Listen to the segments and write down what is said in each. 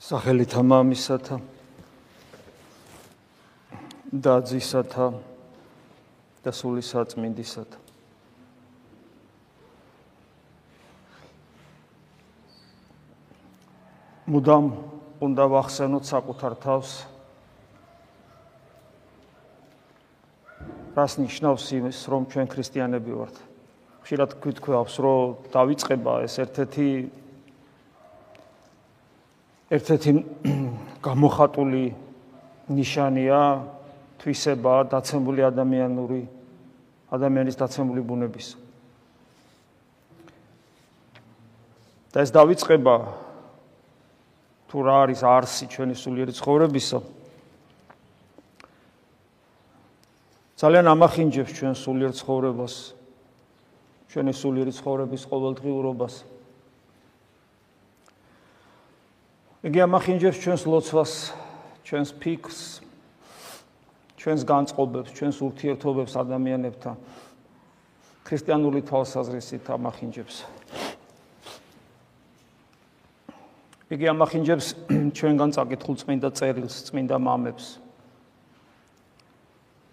სახელით ამამისათა და ძისათა და სული საწმინდისათა. მუდამ უნდა ვახსენოთ საკუთარ თავს რას ნიშნავს იმის რომ ჩვენ ქრისტიანები ვართ. ხშირად გვითქვევს რომ დაიწყება ეს ერთ-ერთი ერთ-ერთი გამოხატული ნიშანია თვისება დაცემული ადამიანური ადამიანის დაცემული ბუნების. და ეს დაიწყება თუ რა არის არსი ჩვენი სულიერი ცხოვრებისა. ძალიან ამახინჯებს ჩვენ სულიერ ცხოვრებას, ჩვენი სულიერი ცხოვრების ყოველდღიურობას. იგი ამახინჯებს ჩვენს ლოცვას, ჩვენს ფიქრს, ჩვენს განწყობებს, ჩვენს ურთიერთობებს ადამიანებთან. ქრისტიანული თვალსაზრისით ამახინჯებს. იგი ამახინჯებს ჩვენგან წაკითხულ წმინდა წერილს, წმინდა მამებს.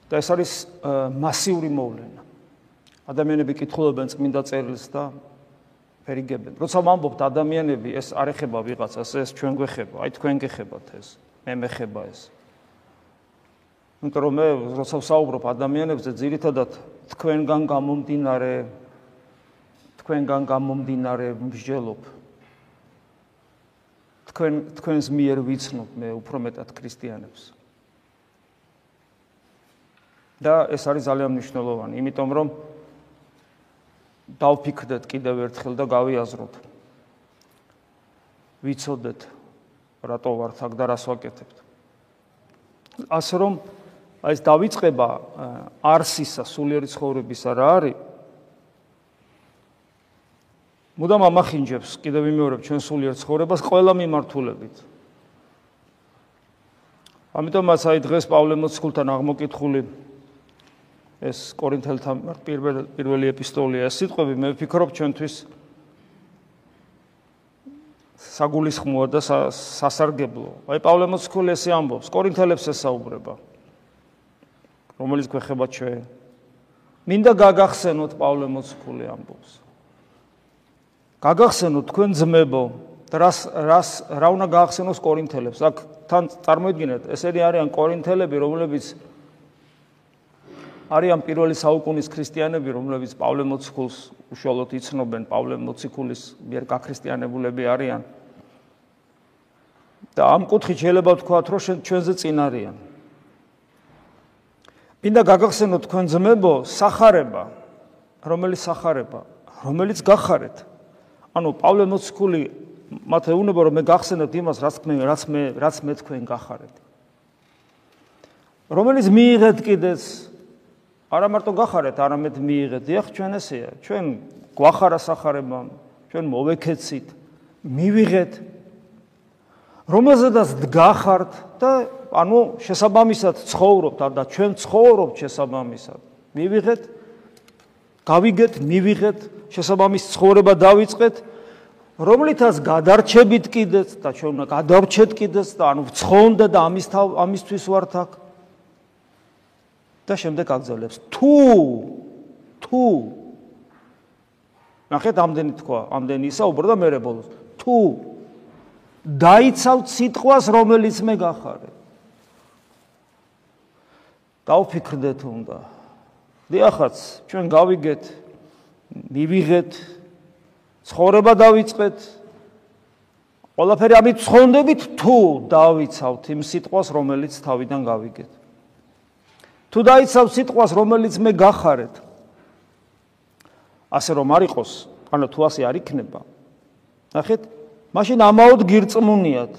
და ეს არის მასიური მოვლენა. ადამიანები კითხულობენ წმინდა წერილს და ფერიგებენ. როცა ვამბობთ ადამიანები, ეს არ ეხება ვიღაცას, ეს ჩვენ გვეხება, აი თქვენ გეხებათ ეს, მე მეხება ეს. იმიტომ რომ მე როცა ვსაუბრობ ადამიანებზე, ძირითადად თქვენგან გამომდინარე თქვენგან გამომდინარე მსჯელობ. თქვენ თქვენს მიერ ვიცნობ მე უფრო მეტად ქრისტიანებს. და ეს არის ძალიან მნიშვნელოვანი, იმიტომ რომ დავფიქრდეთ კიდევ ერთხელ და გავიაზროთ. ვიცოდეთ რატო ვართ აქ და რას ვაკეთებთ. ასე რომ აი ეს დავიწყება არსისა სულიერი ცხოვრებისა რა არის? მუდამ ამახინჯებს კიდევ ვიმეორებ ჩვენ სულიერ ცხოვრებას ყველა მიმართულებით. ამიტომაც აი დღეს პავლე მოციქულთან აღმოკითხული ეს კორინთელთა პირველი პირველი ეპისტოლია სიტყვები მე ვფიქრობ ჩვენთვის საგულისხმოა და სასარგებლო. აი პავლე მოციქული ესე ამბობს, კორინთელებს ესაუბრება. რომელიც გვეხება ჩვენ. მინდა გაგახსენოთ პავლე მოციქული ამბობს. გაგახსენოთ თქვენ ძმებო და რას რას რა უნდა გაახსენოს კორინთელებს? აქ თან წარმოიდგინეთ, ესენი არიან კორინთელები, რომლებიც არიან პირველი საუკუნის ქრისტიანები, რომლებიც პავლე მოციქულს უშუალოდ იცნობენ, პავლე მოციქულის მიერ გაქრისტიანებულები არიან. და ამ კუთხით შეიძლება ვთქვათ, რომ ჩვენზე წინ არიან. მინდა გაგახსენოთ თქვენ ძმებო, სახარება, რომელიც სახარება, რომელიც გახარეთ. ანუ პავლე მოციქული მათ ეუბნება, რომ მე გახსენოთ იმას, რაც მე რაც მე რაც მე თქვენ გახარეთ. რომელიც მიიღეთ კიდეც არა მარტო გახარეთ, არამედ მიიღეთ. დიახ, ჩვენ ესეა. ჩვენ გვახარა სახარება, ჩვენ მოვეკეცით, მივიღეთ. რომელზედაც დგახართ და ანუ შესაბამისად ცხოვრობთ და ჩვენ ცხოვრობთ შესაბამისად. მივიღეთ, გავიგეთ, მივიღეთ, შესაბამის ცხოვრება დავიწყეთ. რომლითაც გადარჩებით კიდეც და ჩვენ უნდა გადარჩეთ კიდეც და ანუ ვცხონდა და ამის ამისთვის ვართ აქ. და შემდეგ აგზელებს თუ თუ. ნახეთ ამდენი თქვა ამდენი ისაუბრა და მე ბოლოს. თუ. დაიცავ სიტყვას რომელიც მე გახარე. დავფიქრდეთ უნდა. დიახაც ჩვენ გავიგეთ მივიღეთ ცხოვრება დავიწყეთ. ყველაფერი ამით ცხონდებით თუ დავიცავთ იმ სიტყვას რომელიც თავიდან გავიგეთ თუ დაიცავ სიტყვას რომელიც მე გახარეთ. ასე რომ არ იყოს ანუ თუ ასე არ იქნება. ნახეთ მაშინ ამაოდ გირწმუნიათ.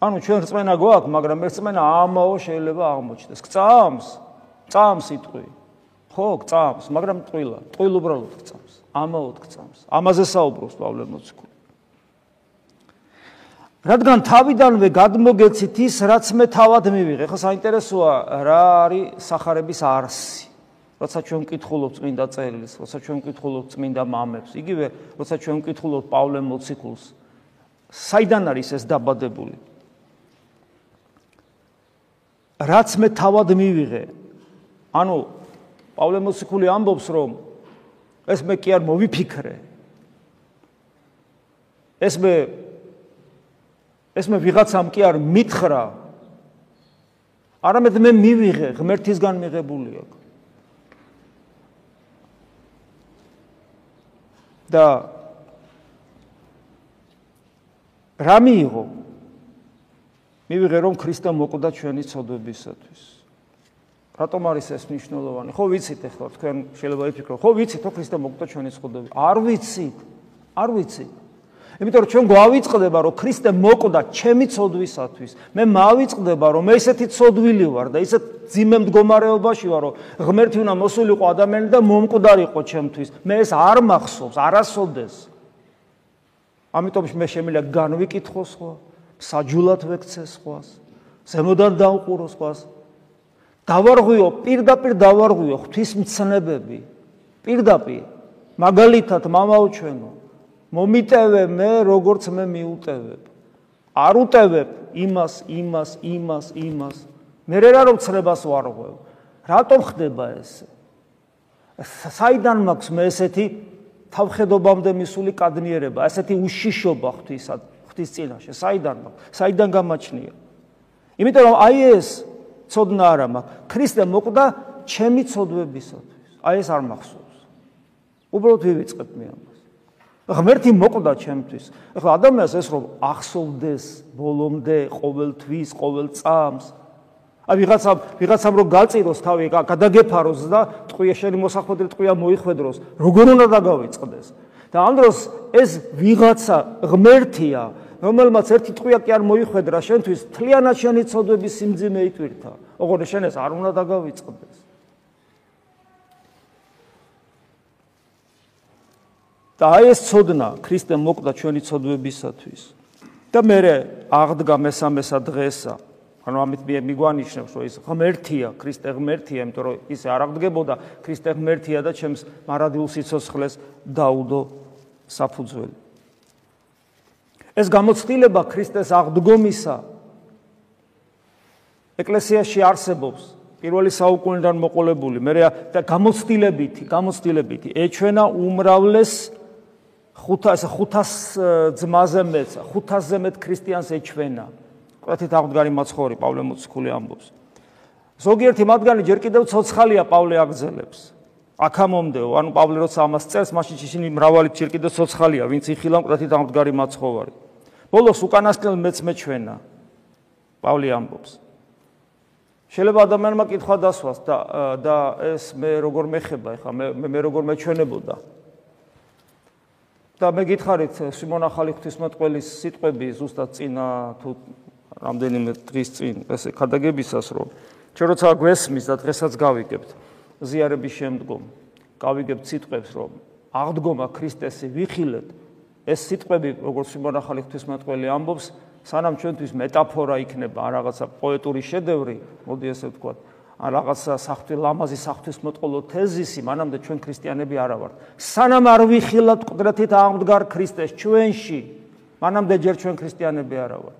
ანუ ჩვენ რწმენა გვაქვს მაგრამ ეს რწმენა ამაო შეიძლება აღმოჩნდეს. გწამს წამს სიტყვი. ხო გწამს მაგრამ ტყილა ტყილ უბრალოდ გწამს. ამაოდ გწამს. ამაზე საუბრობს პავლე მოციქული რადგან თავიდანვე გადმოგეცით ის, რაც მე თავად მივიღე. ხო საინტერესოა რა არის сахарების არსი. როცა ჩვენ მკითხულობთ წმინდა წერილს, როცა ჩვენ მკითხულობთ წმინდა მამებს, იგივე როცა ჩვენ მკითხულობთ პავლე მოციქულს, საიდან არის ეს დაბადებული? რაც მე თავად მივიღე. ანუ პავლე მოციქული ამბობს, რომ ეს მე კი არ მოვიფიქრე. ეს მე ეს მე ვიღაცამ კი არ მითხრა. არამედ მე მივიღე, ღმერთისგან მიღებული აქვს. და რა მიიღო? მივიღე რომ ქრისტე მოკვდა ჩვენი ცოდვებისათვის. რატომ არის ეს მნიშვნელოვანი? ხო ვიცით ახლა თქვენ შეიძლება იფიქროთ, ხო ვიცით რომ ქრისტე მოკვდა ჩვენი ცოდვები. არ ვიცით. არ ვიცით. იმიტომ რომ ჩვენ გვავიწყდება რომ ქრისტე მოკვდა ჩემი ცოდვისათვის. მე მავიწყდება რომ მე ესეთი ცოდვილი ვარ და ისეთ ძიმე მდგომარეობაში ვარ რომ ღმერთი უნდა მოსულიყო ადამიანი და მომკვდარიყო ჩემთვის. მე ეს არ მახსოვს, არასოდეს. ამიტომ მე შემიძლია განვიკითხო სხვა, საჯულად ვექცე სხვას, ზემოდან დავყურო სხვას. დავარღვიო, პირდაპირ დავარღვიო ღვთისმცნებები. პირდაპირ მაგალითად მამაო ჩვენო მომიტევე მე როგორც მე მიუტევებ. არ უტევებ იმას, იმას, იმას, იმას. მე რა რომ ცრებას ვარღვევ. რატომ ხდება ესე? საიდან მაქვს მე ესეთი თავხედობამდე მისული კადნიერება, ესეთი უშიშობა ღვთისა, ღვთის წინაშე? საიდან მაქვს? საიდან გამაჩნია? იმიტომ რომ აი ეს ცოდნა არა მაქვს. ქრისტე მოკვდა ჩემი ცოდვებისათვის. აი ეს არ მახსოვს. უბრალოდ ვივიწყებ მე ამას. ღმერთი მოკვდა ჩემთვის. ახლა ადამიანს ეს რომ ახსოვდეს ბოლომდე ყოველთვის, ყოველ წამს. აი ვიღაცა ვიღაცამ რომ გაწიროს თავი, გადაგეფაროს და ტყვია შენი მოსახვედრი ტყვია მოიხვედროს, როგორ უნდა დაგავიწყდეს? და ამ დროს ეს ვიღაცა ღმერთია, რომელმაც ერთი ტყვია კი არ მოიხვედრა შენთვის, თლიანად შენი ცოდვების სიმძიმე იტვირთა. ოღონდ შენ ეს არ უნდა დაგავიწყდეს. და აი ეს ცოდნა ქრისტე მოკვდა ჩვენი ცოდვებისათვის. და მე აღდგა მესამესა დღესა. ანუ ამით მე მიგვანიშნებს რომ ის ღმერთია ქრისტე ღმერთია იმიტომ რომ ის არ აღდგებოდა. ქრისტე ღმერთია და ჩემს მარადილ სიცოცხლეს დაუდო საფუძველი. ეს გამოცდილება ქრისტეს აღდგომისა ეკლესიაში არსებობს. პირველი საუკუნიდან მოყოლებული. მე და გამოცდილებითი გამოცდილებითი. ეჩვენა უმრავლეს ხუთას ხუთას ძმაზე მეც ხუთასზე მეტ ქრისტიანს ეჩვენა. კვეთით აღდგარი მაცხოვრი პავლე მოციქული ამბობს. ზოგიერთი მათგანი ჯერ კიდევ ცოცხალია პავლე აგზელებს აქამომდეო ანუ პავლე როცა ამას წერს მაშინ ისინი მრავალი ჯერ კიდევ ცოცხალია ვინც იხილა კვეთით აღდგარი მაცხოვარი. ბოლოს უკანასკნელ მეც მეჩვენა პავლე ამბობს. შეიძლება ადამიანმა კითხვა დასვას და და ეს მე როგორ მეხება ეხა მე მე როგორ მეჩვენებოდა და მე გითხარით სიმონ ახალი ღვთისმოწყლის სიტყვები ზუსტად წინა თუ რამდენიმე დღის წინ ესე ქადაგებისას რომ ჩვენ როცა გვესმის და დღესაც გავიგებთ ზიარების შემდგომ გავიგებთ სიტყვებს რომ აღდგომა ქრისტესი ვიხილეთ ეს სიტყვები როგორც სიმონ ახალი ღვთისმოწყალი ამბობს სანამ ჩვენთვის მეტაფორა იქნება ან რაღაცა პოეტური შედევრი მოდი ესე ვთქვათ რაღაცა საფთი ლამაზი საფთისმოწყალო თეზისი მანამდე ჩვენ ქრისტიანები არა ვართ. სანამ არ ვიხილავთ ყდრეთით აღმდგარ ქრისტეს ჩვენში, მანამდე ჯერ ჩვენ ქრისტიანები არა ვართ.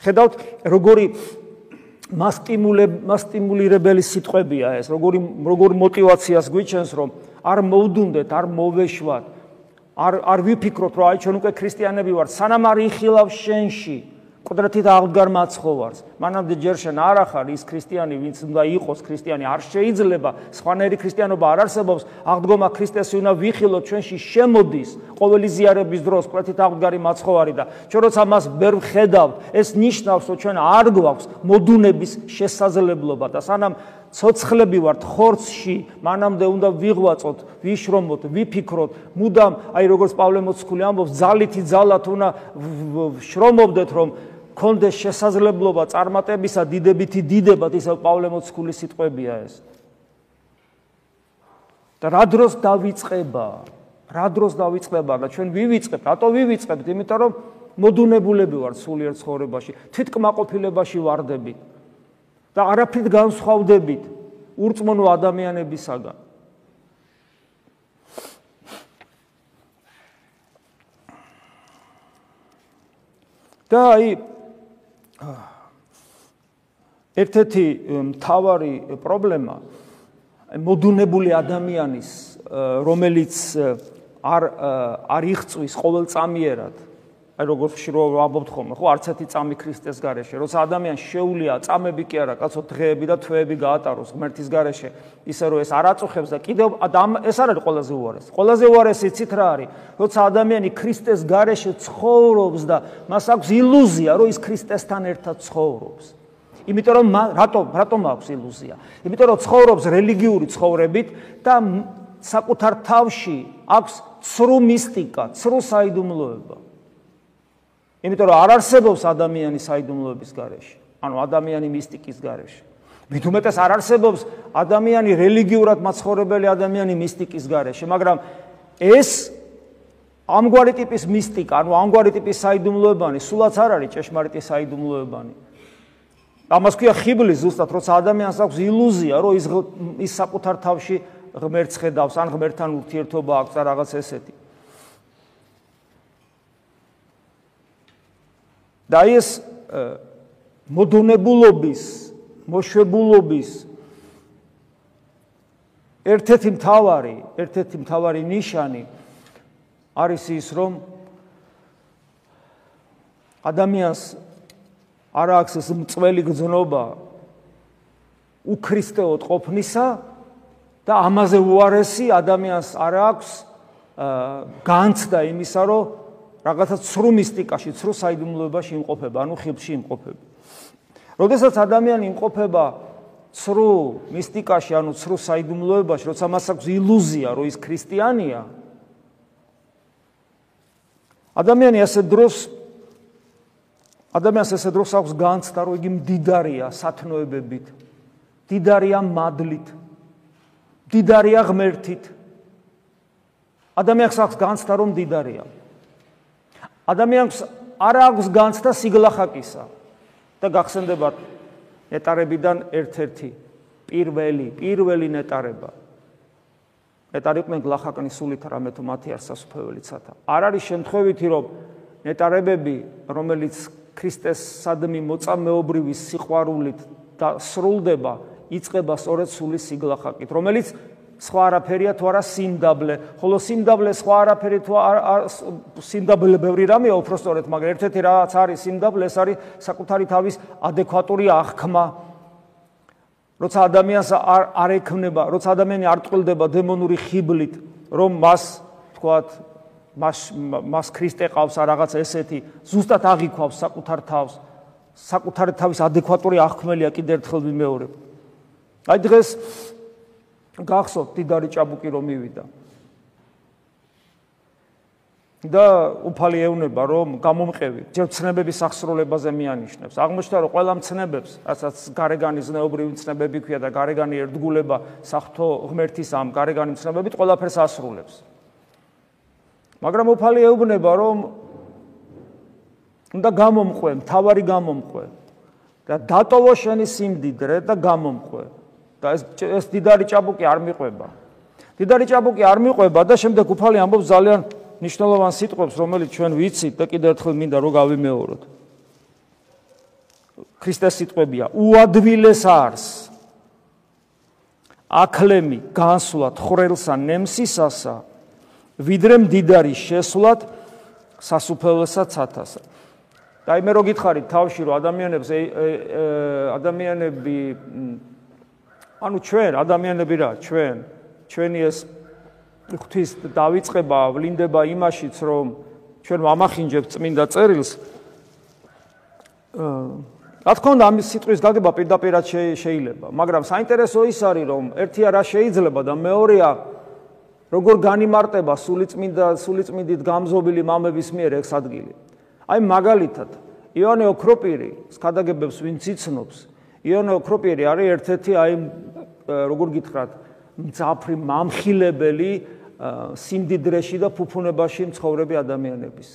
ხედავთ, როგორი მასტიმულირებელი სიტყვებია ეს, როგორი როგორ мотиваციას გვიჩენს, რომ არ მოვდუნდეთ, არ მოვეშვათ, არ არ ვიფიქროთ, რომ აი ჩვენ უკვე ქრისტიანები ვართ, სანამ არ იხილავ შენში ყდრთით აღდგარ მაცხოვარს. მანამდე ჯერ შენ არ ახარ ის ქრისტიანი, ვინც უნდა იყოს ქრისტიანი, არ შეიძლება სხვანაირი ქრისტიანობა არ არსებობს. აღდგომა ქრისტესი უნდა ვიხილოთ ჩვენში შემოდის ყოველი ზიარების დროს ყდრთით აღდგარი მაცხოვარი და ჩვენ როცა მას ვერ ვხედავთ, ეს ნიშნავს, რომ ჩვენ არ გვაქვს მოდუნების შესაძლებლობა და სანამ ცოცხლები ვართ ხორცში, მანამდე უნდა ვიღვაწოთ, ვიშრომოთ, ვიფიქროთ, მუდამ, აი როგორც პავლე მოციქული ამბობს, ძალითი ძალათ უნდა შრომობდეთ, რომ კონდეს შესაძლებლობა წარმატებისა დიდებითი დიდებად ისა პავლე მოციქულის სიტყვებია ეს. და რა დროს დავიწყება? რა დროს დავიწყება? და ჩვენ ვივიწყებთ რატო ვივიწყებთ იმიტომ რომ მოდუნებულები ვართ სულიერ ცხოვრებაში თვითკმაყოფილებაში ვარდებით და არაფრით განსხვავდებით ურწმუნო ადამიანებისაგან. და აი ერთ-ერთი მთავარი პრობლემა მოდუნებული ადამიანის რომელიც არ არ იღწვის ყოველწამიერად აი როგორ ხშირად ვამბობთ ხოლმე, ხო, არც ერთი წამი ქრისტეს გარეშე, როცა ადამიანს შეუულია წამები კი არა, კაცო დღეები და თვეები გაატაროს ღმერთის გარეშე, ისე რომ ეს არ აწუხებს და კიდევ ეს არ არის ყველაზე უარესი. ყველაზე უარესი იცით რა არის? როცა ადამიანი ქრისტეს გარეშე ცხოვრობს და მას აქვს ილუზია, რომ ის ქრისტესთან ერთად ცხოვრობს. იმიტომ რომ რატომ რატომ აქვს ილუზია? იმიტომ რომ ცხოვრობს რელიგიური ცხოვრებით და საკუთარ თავში აქვს ცრუ მისტიკა, ცრუ საიდუმლოება. იმიტომ რომ არ არსებობს ადამიანი საიდუმლოების გარეშე, ანუ ადამიანი მისტიკის გარეშე. მით უმეტეს არ არსებობს ადამიანი რელიგიურად მაცხოვრებელი ადამიანი მისტიკის გარეშე, მაგრამ ეს ამგვარი ტიპის მისტიკა, ანუ ამგვარი ტიპის საიდუმლოებანი სულაც არ არის ჭეშმარიტი საიდუმლოებანი. ამას ქვია ხიბლი ზუსტად, როცა ადამიანს აქვს ილუზია, რომ ის ის საკუთარ თავში ღმერთს ხედავს, ან ღმერთთან ურთიერთობა აქვს და რაღაც ესეთი. და ეს მოდონებულობის, მოშვებულობის ერთ-ერთი მთავარი, ერთ-ერთი მთავარი ნიშანი არის ის, რომ ადამიანს არ აქვს ეს მწველი გზნობა უქრისტეოდ ყოფნისა და ამაზე უარესი ადამიანს არ აქვს განცდა იმისა, რომ რაღაცა ცრუ მისტიკაში, ცრუ საიდუმლოებაში იმყოფება, ანუ ხილში იმყოფება. როდესაც ადამიანი იმყოფება ცრუ მისტიკაში, ანუ ცრუ საიდუმლოებაში, როცა მას აქვს ილუზია, რომ ის ქრისტიანია, ადამიანი ასე დროს ადამიანს ასე დროს აქვს განცდა, რომ იგი მდიდარია სათნოებებით, მდიდარია მადლით, მდიდარია ღმერთით. ადამიანს აქვს განცდა, რომ მდიდარია. ადამიანს არ აქვს განცდა სიგლახაკისა და გახსენდებათ ნეტარებიდან ერთ-ერთი პირველი პირველი ნეტარება. ნეტარიყვნენ გლახაკნის სულით რამე თუ მათი არსასუფეველიცათა არ არის შემთხვევითი რომ ნეტარებები რომელიც ქრისტეს სადმი მოწამეობრივი სიყვარულით და სრულდება იწება სწორედ სულის სიგლახაკით რომელიც სხვა არაფერია თუ არა სიმდაბლე. ხოლო სიმდაბლე სხვა არაფერი თუ სიმდაბლე ბევრი რამეა უფრო სწორედ, მაგრამ ერთ-ერთი რაც არის სიმდაბლე, ეს არის საკუთარი თავის ადეკვატური აღქმა. როცა ადამიანს არ არ ექმნება, როცა ადამიანი არ ტყილდება დემონური ხიბლით, რომ მას თქვათ მას მას ქრისტე ყავს ან რაღაც ესეთი, ზუსტად აღიქვავს საკუთარ თავს. საკუთარი თავის ადეკვატური აღქმელია კიდევ ერთხელ ვიმეორებ. აი დღეს გახსოვთ დიდარი ჭაბუკი რომ მივიდა. და უფალი ეუბნება რომ გამომყევი. ჯერ ცნებების აღსრულებაზე მიანიშნებს. აღმოჩნდა რომ ყველა ცნებებს რასაც გარეგანი ზნეობრივი ცნებები ქვია და გარეგანი ერთგულება საფრთხო ღმერთის ამ გარეგანი ცნებებით ყველაფერს ასრულებს. მაგრამ უფალი ეუბნება რომ უნდა გამომყვე მთავარი გამომყვე. და დატოვო შენი სიმდიდრე და გამომყვე და ეს ეს დიდარი ჭაბუკი არ მიყვება. დიდარი ჭაბუკი არ მიყვება და შემდეგ უფალი ამბობს ძალიან ნიშნულოვან სიტყვებს, რომელიც ჩვენ ვიცით და კიდევ ერთხელ მინდა რომ გავიმეოროთ. ქრისტეს სიტყვებია: უადვილეს არს აკლემი განსვლად ხრელსა ნემსისასა, ვიდრე მდიდარი შესვლად სასუფეველსა ცათასა. და იმე რო გითხარით თავში რომ ადამიანებს ადამიანები ანუ ჩვენ ადამიანები რა ჩვენ ჩვენი ეს ღვთის დავიწყება ვლინდება იმაშიც რომ ჩვენ ვამახინჯებთ წმინდა წერილს. რა თქმა უნდა ამის სიტყვის გაგება პირდაპირად შეიძლება მაგრამ საინტერესო ის არის რომ ერთია რა შეიძლება და მეორეა როგორ განიმარტება სულიწმინდა სულიწმინდით გამზობილი მამების მიერ ეს ადგილი. აი მაგალითად იონე ოქროპირი სქადაგებებს ვინც იცნობს იონე ოქროპირი არის ერთ-ერთი აი როგორ გითხრათ მძაფრი მამხილებელი სიმდიდრეში და ფუფუნებაში მცხოვრები ადამიანების.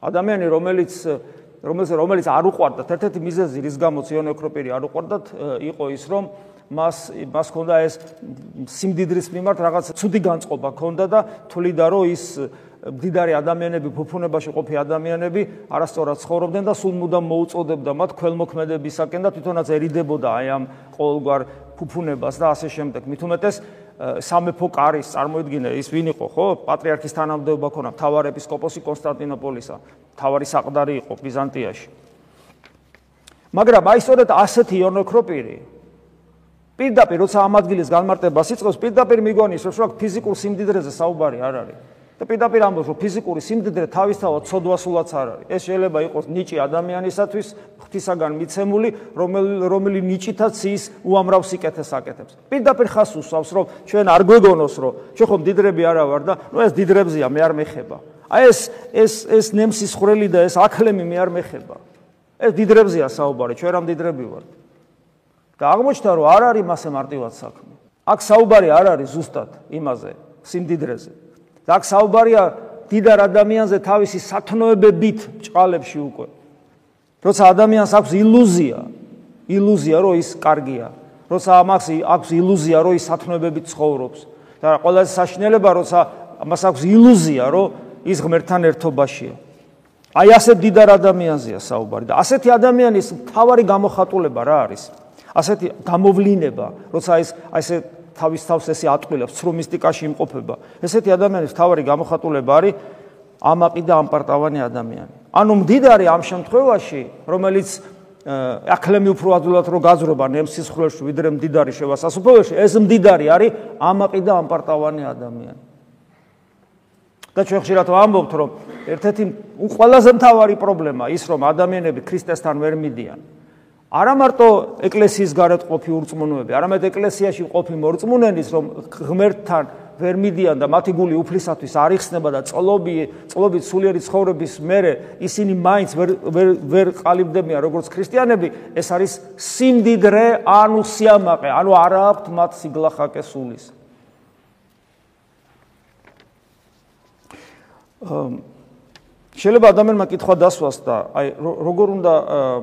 ადამიანი რომელიც რომელიც რომელიც არ უყვარდა ერთ-ერთი მიზეზი რის გამოც იონე ოქროპირი არ უყვარდათ იყო ის რომ მას მას ჰქონდა ეს სიმდიდრის მიმართ რაღაც ცუდი განწყობა ჰქონდა და თვლიდა რომ ის მდიდარი ადამიანები ფუფუნებაში ყოფი ადამიანები არასწორად ცხოვრობდნენ და სულ მუდამ მოუწოდებდა მათ ქველმოქმედებისაკენ და თვითონაც ერიდებოდა აი ამ ყოველგვარ ფუფუნებას და ასე შემდეგ. მით უმეტეს სამეფო კარის წარმოედგინე ის ვინ იყო ხო? პატრიარქის თანამდებობა ქონა, მთავარ ეპისკოპოსი კონსტანტინოპოლისა, მთავარი საყდარი იყო ბიზანტიაში. მაგრამ აი სწორედ ასეთი იონოქროპირი პირდაპირ როცა ამ ადგილის განმარტებას იწყებს, პირდაპირ მიგონის რომ ფიზიკურ სიმდიდრეზე საუბარი არ არის. და პირდაპირ ამბობს, რომ ფიზიკური სიმდიდრე თავისთავად ცოდვასულად არ არის. ეს შეიძლება იყოს ნიჭი ადამიანისათვის, ღვთისაგან მიცემული, რომელი რომელი ნიჭითაც ის უამრავ სიკეთეს აკეთებს. პირდაპირ ხას უსვავს, რომ ჩვენ არ გვეგონოს, რომ ჩვენ ხომ დიდრები არა ვარ და ნუ ეს დიდრებზია, მე არ მეხება. აი ეს ეს ეს ნემსის ხრელი და ეს აკლემი მე არ მეხება. ეს დიდრებზია საუბარი, ჩვენ რამ დიდრები ვართ. და აღმოჩნდა, რომ არ არის მასე მარტივად საქმე. აქ საუბარი არ არის ზუსტად იმაზე, სიმდიდრეზე. და აქ საუბარია დიდარ ადამიანზე თავისი სათნოებებით ჭყალებში უკვე. როცა ადამიანს აქვს ილუზია, ილუზია რომ ის კარგია, როცა ამას აქვს ილუზია რომ ის სათნოებებით ცხოვრობს და ყველაზე საშინელება როცა ამას აქვს ილუზია რომ ის ღმერთთან ერთობაშია. აი ასე დიდარ ადამიანზეა საუბარი და ასეთი ადამიანის თავარი გამოხატულება რა არის? ასეთი გამოვლინება, როცა ის აი ესე თავის თავს ესე ატყილებს, ცრუ მისტიკაში იმყოფება. ესეთი ადამიანის თავარი გამოხატულება არის ამაყი და ამპარტავანი ადამიანი. ანუ მდიდარი ამ შემთხვევაში, რომელიც აკლემი უფრო ადვილად რო გაძრობა ნემსის ხრელში, ვიდრე მდიდარი შევასასუფოველში, ეს მდიდარი არის ამაყი და ამპარტავანი ადამიანი. და ჩვენ ხშირად ვამბობთ, რომ ერთ-ერთი ყველაზე მთავარი პრობლემა ის, რომ ადამიანები ქრისტესთან ვერ მიდიან. არა მარტო ეკლესიის გარეთ ყოფი ურწმუნოები, არამედ ეკლესიაში ყოფი მორწმუნენის, რომ ღმერთთან ვერ მიდიან და მათი გული უფლისათვის არ იხსნება და წლობი, წლობით სულიერი ცხოვრების მერე ისინი მაინც ვერ ვერ ვერ ყალიბდებიან როგორც ქრისტიანები, ეს არის სიმდიდრე, ანუ სიამაყე, ანუ არა აქვთ მათ სიგლახაკე სულის. შეიძლება ადამიანმა კითხვა დასვას და აი როგორ უნდა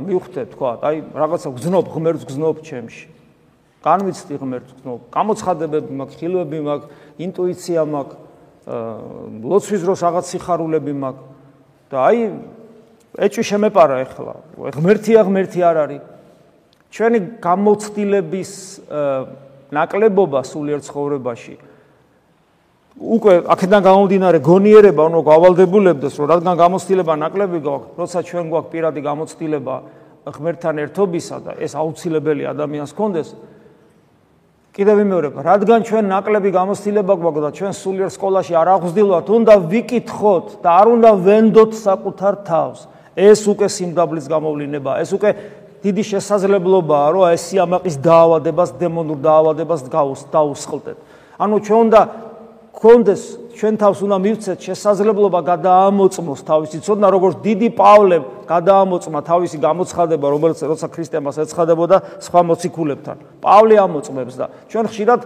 მივხვდე თქვა აი რაღაცა გზნობ ღმერთს გზნობ ჩემში. განვიცდი ღმერთს გზნობ გამოცხადებები მაქვს ხილვები მაქვს ინტუიცია მაქვს ლოცვის დროს რაღაც სიხარულები მაქვს. და აი ეჭვი შემეპარა ახლა ღმერთია ღმერთი არ არის. ჩვენი გამოცდილების ნაკლებობა სულიერ ცხოვრებაში უკვე აქედან გამომდინარე გონიერება უნდა გავალდებულებდეს რომ რადგან გამოცდილება ნაკლები გვაქვს როცა ჩვენ გვაქვს პირადი გამოცდილება ღმერთთან ერთობისა და ეს აუცილებელი ადამიანს კონდეს კიდევ ვიმეორებ რადგან ჩვენ ნაკლები გამოცდილება გვაქვს და ჩვენ სულიერ სკოლაში არ აღვზდილვათ უნდა ვიკითხოთ და არ უნდა ვენდოთ საკუთარ თავს. ეს უკვე სიმდაბლის გამოვლინებაა ეს უკვე დიდი შესაძლებლობაა რომ ეს სიამაყის დაავადებას დემონურ დაავადებას დაუსხლტეთ ანუ ჩვენ უნდა კონდეს ჩვენ თავს უნდა მივცეთ შესაძლებლობა გადაამოწმოს თავისი. ცოდნა როგორც დიდი პავლემ გადაამოწმა თავისი გამოცხადება რომელიც როცა ქრისტემას ეცხადებოდა სხვა მოციქულებთან. პავლე ამოწმებს და ჩვენ ხშირად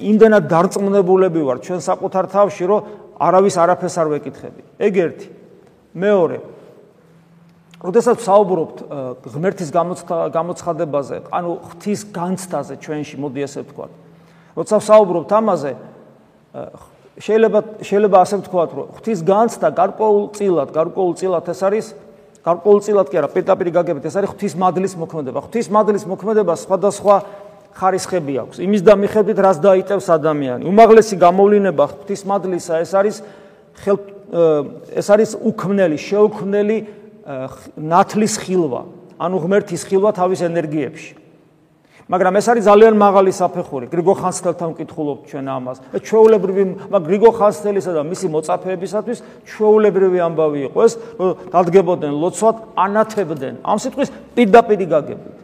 იმდენად დარწმუნებულები ვართ ჩვენ საკუთარ თავში რომ არავის არაფერს არ ვეკითხები. ეგ ერთი. მეორე. როდესაც საუბრობთ ღმერთის გამოცხადებაზე ანუ ღვთის განცდაზე ჩვენში მოდი ესე ვთქვა როცა საუბრობთ ამაზე შეიძლება შეიძლება ასე ვთქვათ, რომ ღვთის განცდა გარკვეულ წილად, გარკვეულ წილად ეს არის გარკვეულ წილად კი არა, პირდაპირ გაგებით ეს არის ღვთის მადლის მოქმედება. ღვთის მადლის მოქმედება სხვადასხვა ხარისხები აქვს. იმის და მიხედვით რას დაიწევს ადამიანი. უმაღლესი გამოვლინება ღვთის მადლისა ეს არის ხელ ეს არის უქმნელი, შეუქმნელი ნათლის ხილვა, ანუ ღმერთის ხილვა თავის ენერგიებში. მაგრამ ეს არის ძალიან მაღალი საფეხური. გრიგო ხანძთელთან ვკითხულობ ჩვენ ამას. ჩვეულებრივი, მაგრამ გრიგო ხანძთელისა და მისი მოწაფეებისათვის ჩვეულებრივი ამბავი იყო ეს, რომ დადგებოდნენ ლოცვად, ანათებდნენ. ამ სიტყვის პირდაპირი გაგებით.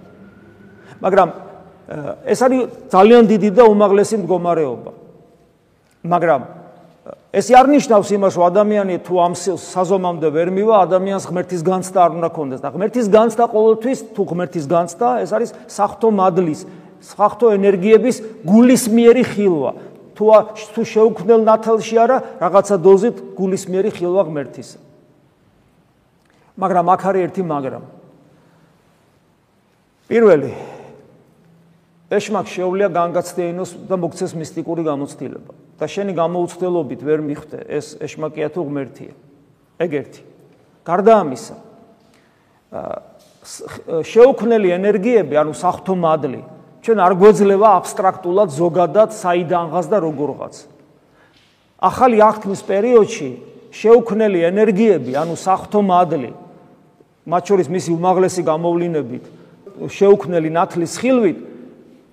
მაგრამ ეს არის ძალიან დიდი და უმაღლესი მდგომარეობა. მაგრამ ეს არ ნიშნავს იმას, რომ ადამიანი თუ ამ საზომამდე ვერ მივა, ადამიანს ღმერთის განცდა არ უნდა კონდეს და ღმერთის განცდა ყოველთვის თუ ღმერთის განცდა, ეს არის საფრთხო მადლის, საფრთხო ენერგიების გულისმიერი ხილვა. თუ თუ შეუქმნელ ნათელში არა, რაღაცა დოზით გულისმიერი ხილვა ღმერთის. მაგრამ აქ არის ერთი მაგრამ. პირველი ეშმაკ შეუძლია განგაცდეინოს და მოქცეს მისტიკური გამოცდილება და შენი გამოუცდელობით ვერ მიხვდე ეს ეშმაკია თუ ღმერთია. ეგ ერთი. გარდა ამისა, შეუქმნელი ენერგიები, ანუ სახთო მადლი, ჩვენ არ გვეძლება აბსტრაქტულად ზოგადად საიდანღაც და როგორღაც. ახალი აღქმის პერიოდში შეუქმნელი ენერგიები, ანუ სახთო მადლი, მათ შორის მისი უმაღლესი გამოვლინებით, შეუქმნელი ნათლის ხილვით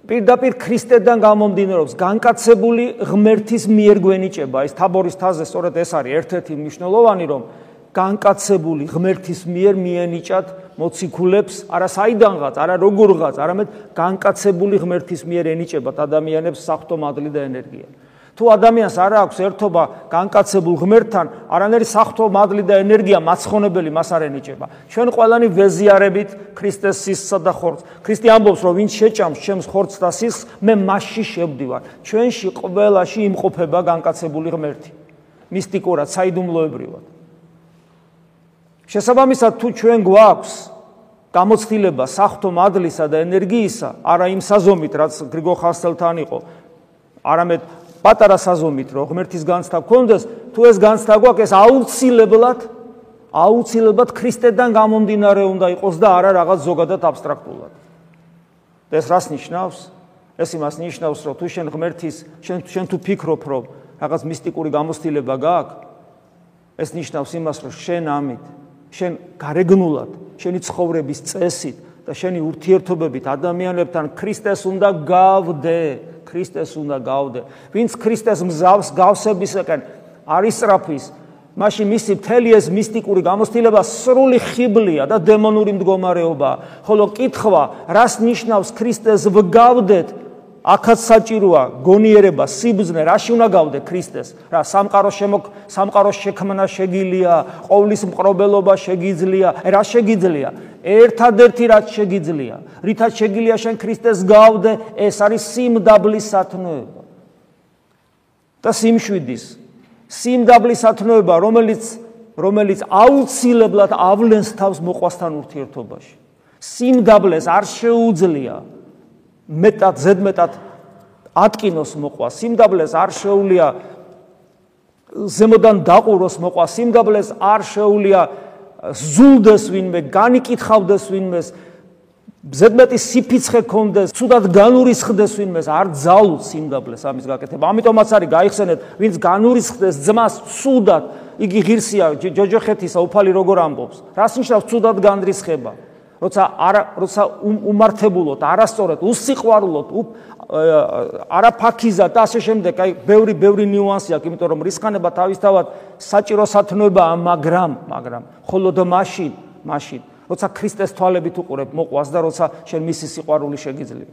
პირდაპირ ქრისტედან გამომდინარეობს განკაცებული ღმერთის მიერ გვენიჭება. ეს თაბორის თაზე სწორედ ეს არის ერთ-ერთი მნიშვნელოვანი, რომ განკაცებული ღმერთის მიერ მიენიჭათ მოციქულებს, არა საიდანღაც, არა როგორღაც, არამედ განკაცებული ღმერთის მიერ ენიჭებათ ადამიანებს საფრთხო მადლი და ენერგია. თუ ადამიანს არ აქვს ერთობა განკაცებულ ღმერთთან, არანაირი საფრთხო მადლი და ენერგია მაცხონებელი მას არ ენიჭება. ჩვენ ყველანი ვეზიარებით ქრისტეს სისხლსა და ხორცს. ქრისტე ამბობს, რომ ვინც შეჭამს ჩემს ხორცს და სისხლს, მე მასში შევდივარ. ჩვენში ყველაში იმყოფება განკაცებული ღმერთი. მისტიკურად, საიდუმლოებრივად. შესაბამისად თუ ჩვენ გვაქვს გამოცდილება საფრთხო მადლისა და ენერგიისა, არა იმ საზომით, რაც გრიგო ხასტელთან იყო, არამედ პატარა საზომით რომ ღმერთის განცდა გქონდეს, თუ ეს განცდა გვაქვს, ეს აუცილებლად აუცილებლად ქრისტედან გამომდინარე უნდა იყოს და არა რაღაც ზოგადად აბსტრაქტულად. ეს რას ნიშნავს? ეს იმას ნიშნავს, რომ თუ შენ ღმერთის, შენ შენ თუ ფიქრობ, რომ რაღაც მისტიკური გამოცდილება გაქვს, ეს ნიშნავს იმას, რომ შენ ამით, შენ გარეგნულად, შენი ცხოვრების წესით და შენი ურთიერთობებით ადამიანებთან ქრისტეს უნდა გავდე. ქრისტეს უნდა გავდე. ვინც ქრისტეს მზავს გავსებისაკენ არის სწრაფის, მაშინ მისი მთელი ეს მისტიკური გამოცდილება სრული ხიბლია და დემონური მდგომარეობა. ხოლო კითხვა, რას ნიშნავს ქრისტეს ვგავდეთ? აქაც საჭიროა გონიერება, სიბზნე, რაში უნდა გავდე ქრისტეს? რა სამყარო შემო სამყარო შექმნა შეგილია, ყოვლის მყრობელობა შეგიძლია, რა შეგიძლია? ერთადერთი რაც შეგიძლია, რითაც შეგიძლია შენ ქრისტეს გავდე, ეს არის სიმდაბლის სათნოება. და სიმშვიდის სიმდაბლის სათნოება, რომელიც რომელიც აუცილებლად ავლენს თავს მოყვასთან ურთიერთობაში. სიმდაბლეს არ შეუძლია მეტად ზედმეტად ატკინოს მოყვა სიმდაბლეს არ შეუულია ზემოდან დაყუროს მოყვა სიმდაბლეს არ შეუულია ზულდეს ვინმე განიკითხავდეს ვინმე ზედმეტი სიფიცხე კონდეს თუდად განურისხდეს ვინმეს არ ძალუს სიმდაბლეს ამის გაკეთება. ამიტომაც არის გაიხსენეთ ვინც განურისხდეს ძმას თუდად იგი ღირსია ჯოჯოხეთისა უფალი როგორ ამბობს? რას ნიშნავს თუდად განრისხება? როცა არა როცა უმართებულოთ, არასწორად, უსიყვარულოთ, არაფაქიზად და ასე შემდეგ, აი ბევრი ბევრი ნიუანსი აქვს, იმიტომ რომ რისხანება თავისთავად საჭირო სათნოებაა, მაგრამ, მაგრამ ხოლოდ მაშინ, მაშინ, როცა ქრისტეს თვალებით უყურებ მოყვას და როცა შენ მისი სიყვარული შეგიძლია.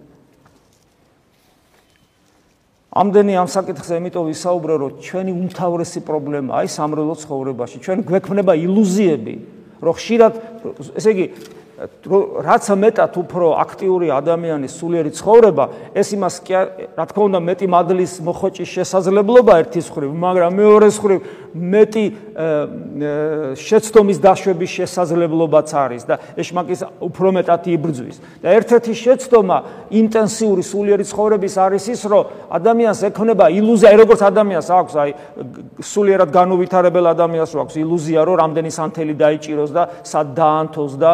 ამდენი ამ საკითხზე იმიტომ ვისაუბრო, რომ ჩვენი უმთავრესი პრობლემა აი სამრელო ცხოვრებაში, ჩვენ გვექმნება ილუზიები, რომ ხშირად ესე იგი რაც მეტად უფრო აქტიური ადამიანის სულიერი ცხოვრება, ეს იმას კი რა თქმა უნდა მეტი მადლის მოხოჭის შესაძლებლობა ერთის ხრივ, მაგრამ მეორეს ხრივ მეტი შეცდომის დაშვების შესაძლებლობაც არის და ეშმაკის უფრო მეტად იბრძვის. და ერთ-ერთი შეცდომა ინტენსიური სულიერი ცხოვრების არის ის, რომ ადამიანს ექნება ილუზია, როგორც ადამიანს აქვს, აი სულიერად განუვითარებელ ადამიანს აქვს ილუზია, რომ რამდენი სანთელი დაიჭიროს და სად დაანთოს და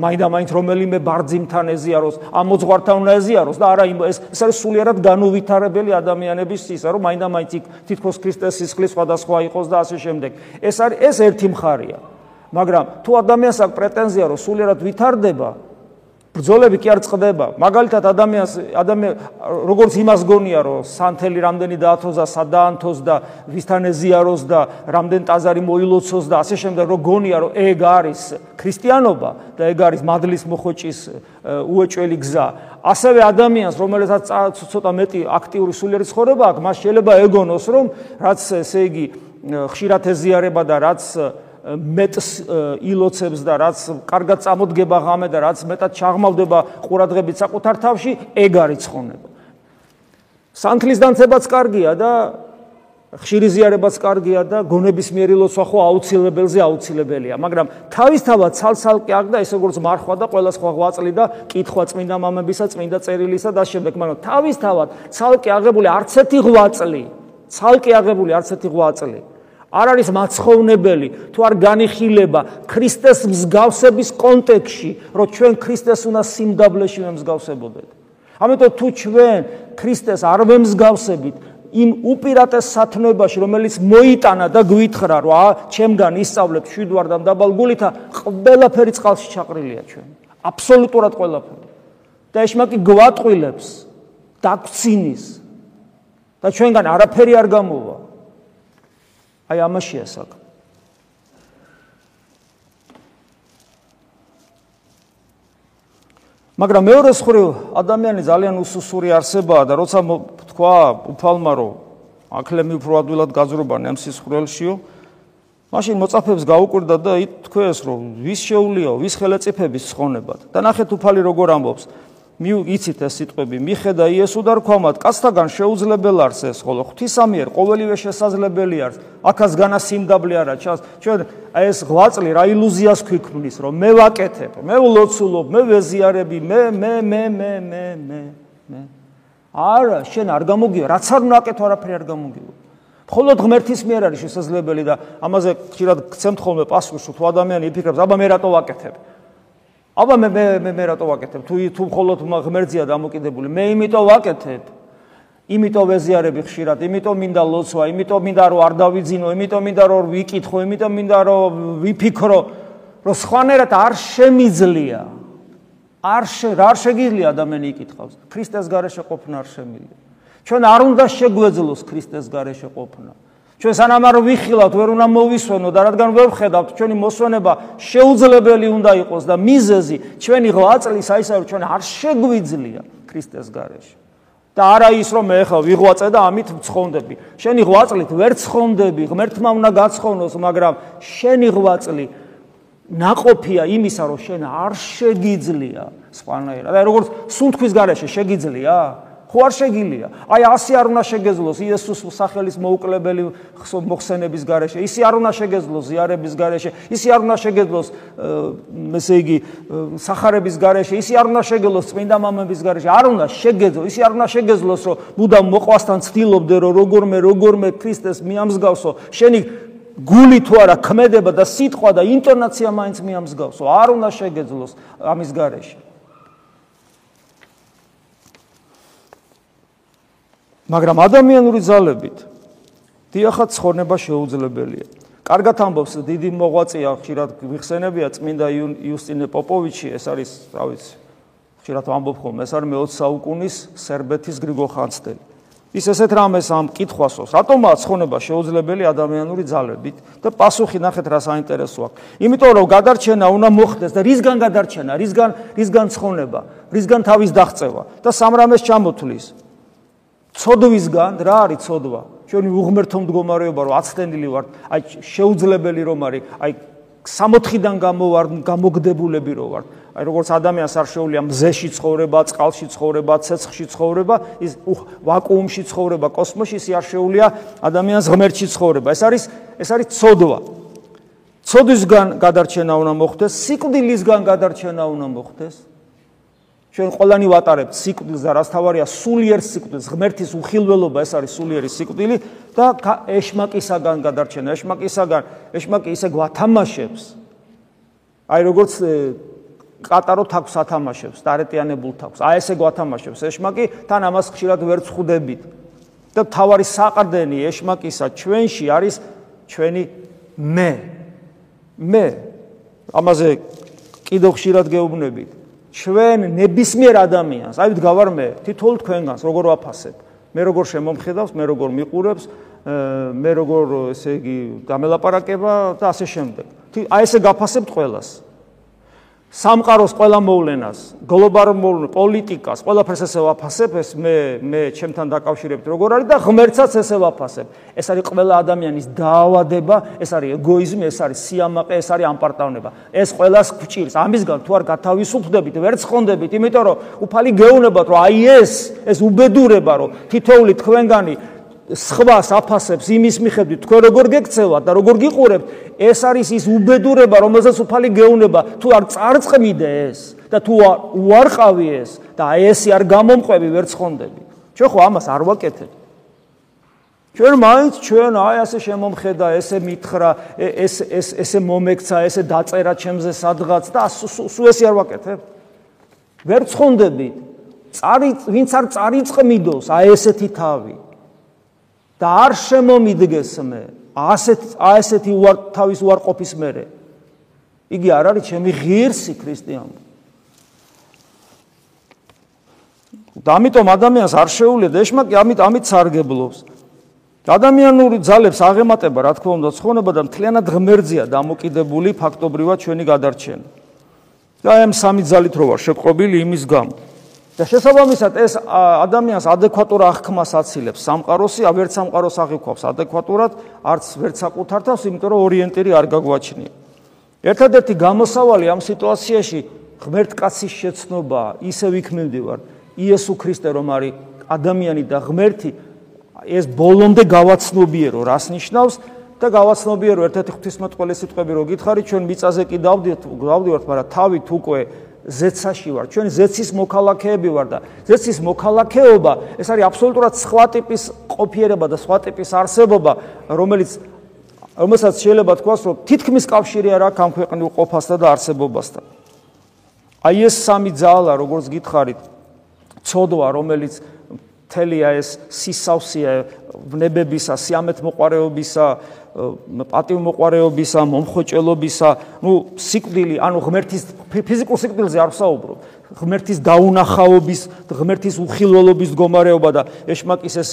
მაინდა-მაინც რომელიმე ბარძიმთან ეზიაროს, ამ მოძღვართან უნდა ეზიაროს და არა ეს ეს არის სულიერად განუვითარებელი ადამიანების ისა, რომ მაინდა-მაინც იქ თითქოს ქრისტეს სისხლის სხვადასხვა იყოს და ასე შემდეგ. ეს არის ეს ერთი მხარეა. მაგრამ თუ ადამიანს აქვს პრეტენზია, რომ სულიერად ვითარდება, ბრძოლები კი არ წყდება. მაგალითად ადამიანს ადამიან როგორც იმას გონია რომ სანთელი რამდენი დაათოს და სადაანთოს და ვისთან ეზიაროს და რამდენ ტაზარი მოილოცოს და ასე შემდეგ რომ გონია რომ ეგ არის ქრისტიანობა და ეგ არის მადლის მოხოჭის უეჭველი გზა. ასევე ადამიანს რომელსაც ცოტა მეტი აქტიური სულიერი ცხოვრება აქვს, მას შეიძლება ეგონოს რომ რაც ესე იგი ხშირად ეზიარება და რაც მეტს ილოცებს და რაც კარგად წამოდგება ღამე და რაც მეტად ჩაღმავდება ყურადღებით საკუთარ თავში, ეგ არის ცხონება. სანთლის დანცებაც კარგია და ხშირი ზიარებაც კარგია და გონების მიერი ლოცვა ხო აუცილებელზე აუცილებელია, მაგრამ თავისთავად ცალ-ცალკე აქ და ეს როგორც მარხვა და ყველა სხვა ღვაწლი და კითხვა წმინდა მამებისა, წმინდა წერილისა და შემდეგ, მაგრამ თავისთავად ცალკე აღებული არც ერთი ღვაწლი, ცალკე აღებული არც ერთი ღვაწლი არ არის მაცხოვნებელი თუ არ განიხილება ქრისტეს მსგავსების კონტექსში, რომ ჩვენ ქრისტეს უნდა სიმდაბლეში ვემსგავსებოდეთ. ამიტომ თუ ჩვენ ქრისტეს არ ვემსგავსებით, იმ უპირატეს სათნოებაში, რომელიც მოიტანა და გვითხრა, რომ ჩემგან ისწავლებ შვიდვარდან დაბალგულითა, ყველაფერი წყალში ჩაყრილია ჩვენ. აბსოლუტურად ყველაფერი. და ეშმაკი გვატყვილებს და გვცინის. და ჩვენგან არაფერი არ გამოვა. აი ამაშია საქმე. მაგრამ მეორე მხრივ ადამიანი ძალიან უსუსური არსებაა და როცა თქვა უფალმა რომ აკლემი უფრო ადვილად გაძრობა ნემსის ხრელშიო მაშინ მოწაფებს გაუკვირდა და ითქვეს რომ ვის შეულიაო ვის ხელეწიფების ცხონებად და ნახეთ უფალი როგორ ამბობს მიიცით ეს სიტყვები. მიხედა იესო და რქვამად? კაცთაგან შეუძლებელი არს ეს ხოლო ღვთისამიერ ყოველივე შესაძლებელი არს. აქაც განა სიმდაბლე არა ჩას ჩვენ ეს ღვაწლი რა ილუზიას ქვიქმნის რომ მე ვაკეთებ მე ვლოცულობ მე ვეზიარები მე მე მე მე მე მე მე. არა შენ არ გამოგიო. რაც არ ნაკეთო არაფერი არ გამოგიო. მხოლოდ ღმერთის მიერ არის შესაძლებელი და ამაზე ხშირად გცემთ ხოლმე პასუხს თუ ადამიანი იფიქრებს აბა მე რატო ვაკეთებ აბა მე მე მე მე რატო ვაკეთებ? თუ თუ მხოლოდ ღმერთზია დამოკიდებული, მე იმიტომ ვაკეთებ. იმიტომ ვეზიარები ხშირად, იმიტომ მინდა ლოცვა, იმიტომ მინდა რომ არ დავიძინო, იმიტომ მინდა რომ ვიკითხო, იმიტომ მინდა რომ ვიფიქრო, რომ სხვანაირად არ შემიძლია. არ რა შეგიძლია ადამიანი იკითხავს? ქრისტეს გარეშე ყოფნა არ შემიძლია. ჩვენ არ უნდა შეგვეძლოს ქრისტეს გარეშე ყოფნა. ჩვენ სანამ არ ვიხილავთ, ვერ უნდა მოვისვენო და რადგან ვერ ვხედავთ, ჩვენი მოსვენება შეუძლებელი უნდა იყოს და მიზეზი ჩვენი ღვაწლის აი ისე ჩვენ არ შეგვიძლია ქრისტეს გარეშე. და არა ის რომ მე ხა ვიღვაწე და ამით ვცხონდები. შენი ღვაწლით ვერ ცხონდები, ღმერთმა უნდა გაცხონოს, მაგრამ შენი ღვაწლი ناقოფია იმისა, რომ შენ არ შეგიძლია სხვანაირად. აი როგორც სუნთქვის გარეშე შეგიძლია? ხო არ შეგილია? აი ასე არ უნდა შეგეძლოს იესოს სახელის მოუკლებელი მოხსენების გარეშე. ისი არ უნდა შეგეძლოს ზიარების გარეშე. ისი არ უნდა შეგეძლოს ესე იგი სახარების გარეშე. ისი არ უნდა შეგეძლოს წმინდა მამების გარეშე. არ უნდა შეგეძლოს. ისი არ უნდა შეგეძლოს რომ მუდამ მოყვასთან ცდილობდე რომ როგორმე როგორმე ქრისტეს მიამსგავსო. შენი გული თუ არა ქმედება და სიტყვა და ინტონაცია მაინც მიამსგავსო. არ უნდა შეგეძლოს ამის გარეშე. მაგრამ ადამიანური ძალებით დიახაც ცხოვრება შეუძლებელია. კარგად ამბობს დიდი მოღვაწეა ხშირად ვიხსენებია წმინდა იუსტინე პოპოვიჩი, ეს არის, რა ვიცი, ხშირად ამბობ ხოლმე, ეს არის მე-20 საუკუნის სერბეთის გრიგო ხანძთელი. ის ესეთ რამეს ამ კითხვასოს, რატომაა ცხოვრება შეუძლებელი ადამიანური ძალებით და პასუხი ნახეთ რა საინტერესოა. იმიტომ რომ გადარჩენა უნდა მოხდეს და რისგან გადარჩენა, რისგან რისგან ცხოვრება, რისგან თავის დაღწევა და სამრამეს ჩამოთვლის. ცოდვისგან რა არის ცოდვა? ჩვენი უღმერთო მდგომარეობა რომ აცდენილი ვართ, აი შეუძლებელი რომ არის, აი 60-დან გამოვარ გამოგდებულები რომ ვართ. აი როგორც ადამიანს არ შეუძლია მზეში ცხოვრება, წყალში ცხოვრება, ცეცხლში ცხოვრება, ის ვაკუუმში ცხოვრება, კოსმოსში ის არ შეუძლია ადამიანს ღმერთში ცხოვრება. ეს არის ეს არის ცოდვა. ცოდვისგან გადარჩენა უნდა მოხდეს, სიკვდილისგან გადარჩენა უნდა მოხდეს. ჩვენ ყველანი ვატარებთ სიკვდილს და რას თავარია სულიერ სიკვდილს ღმერთის უხილველობა ეს არის სულიერი სიკვდილი და ეშმაკისაგან გადარჩენა ეშმაკისაგან ეშმაკი ისე გვათამაშებს. აი როგორც კატარო თავს ათამაშებს დარეტიანებულ თავს აი ესე გვათამაშებს. ეშმაკი თან ამას ხშირად ვერ ცხუდებით. და თავარი საყრდენი ეშმაკისა ჩვენში არის ჩვენი მე. მე. ამაზე კიდევ ხშირად გეუბნებით ჩვენ ნებისმიერ ადამიანს, აი ვდგავარ მე, თითოეულ თქვენგანს როგორ ვაფასებ? მე როგორ შემომხედავს, მე როგორ მიყურებს, მე როგორ ესე იგი გამელაპარაკება და ასე შემდეგ. აი ესე გაფასებთ ყველას. სამყაროს ყველა მოვლენას, გლობალურ პოლიტიკას, ყველაფერს ესე ვაფასებ, ეს მე მე ჩემთან დაკავშირებით როგორ არის და ღმერთსაც ესე ვაფასებ. ეს არის ყველა ადამიანის დაავადება, ეს არის ეგოიზმი, ეს არის სიამაყე, ეს არის ამპარტავნება. ეს ყველას გვჭირს. ამისგან თუ არ გათავისუფლდებით, ვერ ცხონდებით, იმიტომ რომ უფალი გეუნებათ, რომ აი ეს ეს უბედურება, რომ თითოეული თქვენგანი სხვას აფასებს იმის მიხედვით თქვენ როგორ გეკცევათ და როგორ გიყურებთ ეს არის ის უბედურება რომელსაც უფალი გეუნება. თუ არ წარწყმიდე ეს და თუ უარყავი ეს და ესე არ გამომყვები ვერ ცხონდები ჩვენ ხო ამას არ ვაკეთებ ჩვენ მაინც ჩვენ აი ასე შემომხედა ესე მითხრა ეს ეს ესე მომექცა ესე დაწერა ჩემზე სადღაც და სულ ესე არ ვაკეთებ. ვერ ცხონდებით წარი ვინც არ წარიწყმიდოს აი ესეთი თავი და არ შემომიდგეს მე ასეთ ასეთი უარ თავის უარყოფის მერე. იგი არ არის ჩემი ღირსი ქრისტიანი და ამიტომ ადამიანს არ შეუძლია ეშმაკი ამით ამით სარგებლობს. ადამიანური ძალებს აღემატება რა თქმა უნდა ცხონება და მთლიანად ღმერთზეა დამოკიდებული ფაქტობრივად ჩვენი გადარჩენა. და ამ სამი ძალით რო ვარ შეყობილი იმის გამო და შესაბამისად ეს ადამიანს ადეკვატურ აღქმას აცილებს. სამყაროსი, აღერც სამყაროს აღიქვავს ადეკვატურად, არც ვერც საკუთარ თავს, იმიტომ რომ ორიენტირი არ გაგვაჩნია. ერთადერთი გამოსავალი ამ სიტუაციაში ღმერთკაცის შეცნობა, ისე ვიქმნივდივარ, იესო ქრისტე რომ არის ადამიანი და ღმერთი, ეს ბოლომდე გავაცნობიერო, რას ნიშნავს? და გავაცნობიერო ერთ-ერთი ღვთისმოწყალე სიტყვები რო გითხარი, ჩვენ მიწაზე კი დავდივართ, დავდივართ, მაგრამ თავით უკვე ზეცაში ვარ, ჩვენ ზეცის მოქალაქეები ვარ და ზეცის მოქალაქეობა ეს არის აბსოლუტურად სხვა ტიპის ყოფიერება და სხვა ტიპის არსებობა, რომელიც რომელსაც შეიძლება თქვას, რომ თითქმის კავშირი არ აქვს ამ ქვეყნიურ ყოფასთან და არსებობასთან. აი ეს სამი ძალა, როგორც გითხარით, ცოდვა, რომელიც თელია ეს სისავსია ვნებებისა, სიამეთ მოყარეობისა, პატივმოყარეობისა, მომხოჭელობისა, ну, სიკვდილი, ანუ ღმერთის ფიზიკურ სიკვდილზე არ ვსაუბრობ. ღმერთის დაუნახაობის, ღმერთის უხილველობის მდგომარეობა და ეშმაკის ეს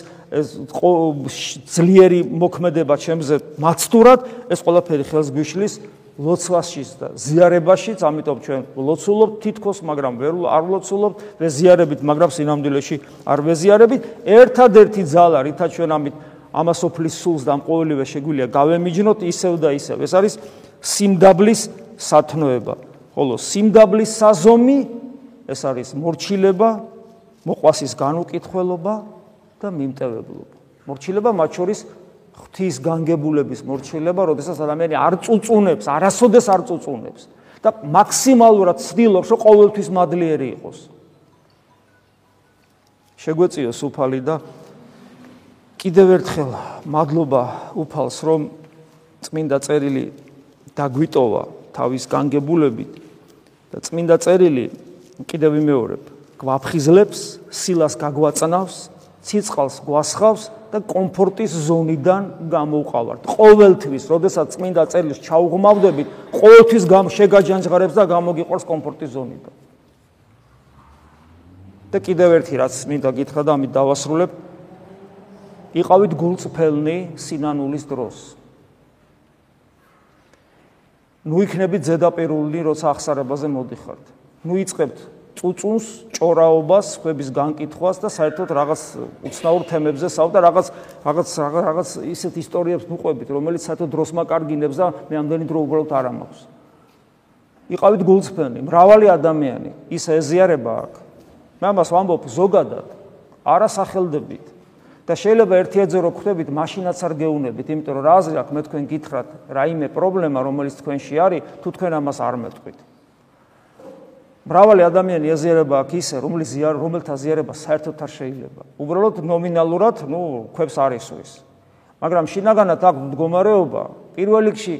ძლიერი მოქმედება ჩემზე მაცდურად, ეს ყველაფერი ხელს გვიშლის ლოცვაშიც და ზიარებაშიც, ამიტომ ჩვენ ლოცულობთ თითქოს, მაგრამ ვერ არ ლოცულობთ, და ზიარებით, მაგრამ სინამდვილეში არ ვეზიარებით. ერთადერთი ძალა, რითაც ჩვენ ამით ამასოფლის სულს და ამ ყოველივე შეგვიძლია გავემიჯნოთ ისევ და ისევ. ეს არის სიმდაბლის სათნოება. ხოლო სიმდაბლის საზომი ეს არის მორჩილება, მოყვასის განუკითხველობა და მიმტევებლობა. მორჩილება მათ შორის ღვთის განგებულების მორჩილება, როდესაც ადამიანი არ წუწუნებს, არასოდეს არ წუწუნებს და მაქსიმალურად ცდილობს, რომ ყოველთვის მადლიერი იყოს. შეგვეციოს უფალი და კიდევ ერთხელ მადლობა უფალს რომ წმინდა წერილი დაგვიტოვა თავის განგებულებით და წმინდა წერილი კიდევ ვიმეორებ გვაფხიზლებს სილას გაგვაწნავს ციცყალს გვასხავს და კომფორტის ზონიდან გამოვყავართ ყოველთვის როდესაც წმინდა წერილის ჩაუღმავდებით ყოველთვის შეგაჯანჯღარებს და გამოგიყვარს კომფორტის ზონიდან. და კიდევ ერთი რაც მინდა გითხრა და ამით დავასრულებ იყავით გულწრფელნი სინანულის დროს. ნუ იქნებით ზედაპირული, როცა ახსარებაზე მოდიხართ. ნუ იწყებთ წუწუნს, ჭორაობას, ხების განკითხვას და საერთოდ რაღაც უცნაურ თემებზე საუბრობთ და რაღაც რაღაც რაღაც ისეთ ისტორიებს ნუყვებით, რომელიც საერთოდ დროს მაკარგინებს და მე ამდენი დრო უბრალოდ არ ამაქვს. იყავით გულწრფელნი, მრავალი ადამიანი, ის ეზიარება აქვს. მე ამას ვამბობ ზოგადად, არასახელდებით. და შეიძლება ერთიაძე რო ხვდებით, მაშინაც არ გეუნებით, იმიტომ რომ რა აზრი აქვს მე თქვენ გითხრათ, რაიმე პრობლემა რომელიც თქვენში არის, თუ თქვენ ამას არ მეტყვით. მრავალი ადამიანი ეზიარება აქვს ისე, რომლის ზიარ, რომელთა ზიარება საერთოდ არ შეიძლება. უბრალოდ ნომინალურად, ნუ, ქვებს არის ის. მაგრამ შინაგანად აქვს მდგომარეობა, პირველ რიგში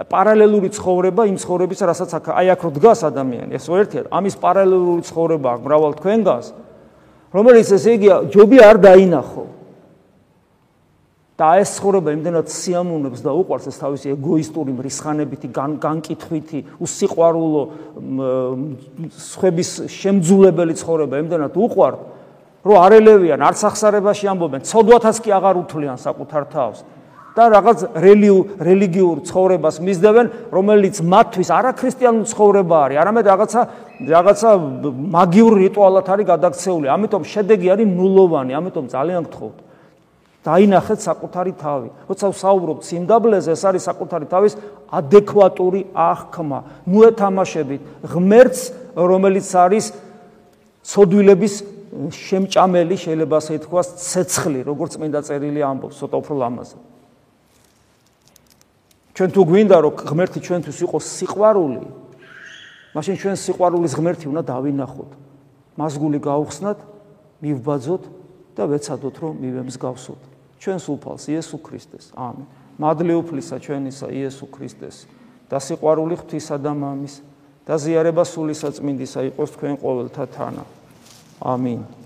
პარალელური ცხოვრება იმ ცხოვრებისა, რასაც აი აქ რო დგას ადამიანი, ეს ერთია, ამის პარალელური ცხოვრება აქვს მრავალ თქვენგანს. რომელიც ესე იგი ჯობი არ დაინახო. და ეს ცხოვრება იმდენად სიამოვნებს და უყვარს ეს თავისი ეგოისტური მრისხანებითი განკითხვითი უსიყვარულო სხვების შემძულებელი ცხოვრება იმდენად უყვარს რომ არელევიან არც ახსარებაში ამბობენ ცოდვათაც კი აღარ უთვლიან საკუთარ თავს და რაღაც რელიგიურ ცხოვრებას მისდევენ, რომელიც მათთვის არაქრისტიანული ცხოვრება არის, არამედ რაღაცა რაღაცა მაგიურ რიტუალად არის გადაქცეული. ამიტომ შედეგი არის ნულოვანი, ამიტომ ძალიან გთხოვთ. დაინახეთ საკუთარი თავი. როცა ვსაუბრობთ სიმდაბლეზე, ეს არის საკუთარი თავის ადეკვატური აღქმა. ნუ ეთამაშებით ღმერთს, რომელიც არის სოდვილების შემჭამელი შეიძლება ასე ითქვას ცეცხლი, როგორც წმინდა წერილი ამბობს, ცოტა უფრო ლამაზი. ჩვენ თუ გვინდა რომ ღმერთი ჩვენთვის იყოს სიყვარული, მაშინ ჩვენ სიყვარულის ღმერთი უნდა დავინახოთ. მასგული გაუხსნათ, მივბაძოთ და ვეცადოთ რომ მივემსგავსოთ. ჩვენს უფალს იესო ქრისტეს. ამენ. მადლი უფლისა ჩვენისა იესო ქრისტეს და სიყვარული ღვთისა და მამის და ზიარება სული საწმინდისა იყოს თქვენ ყოველთა თანა. ამინ.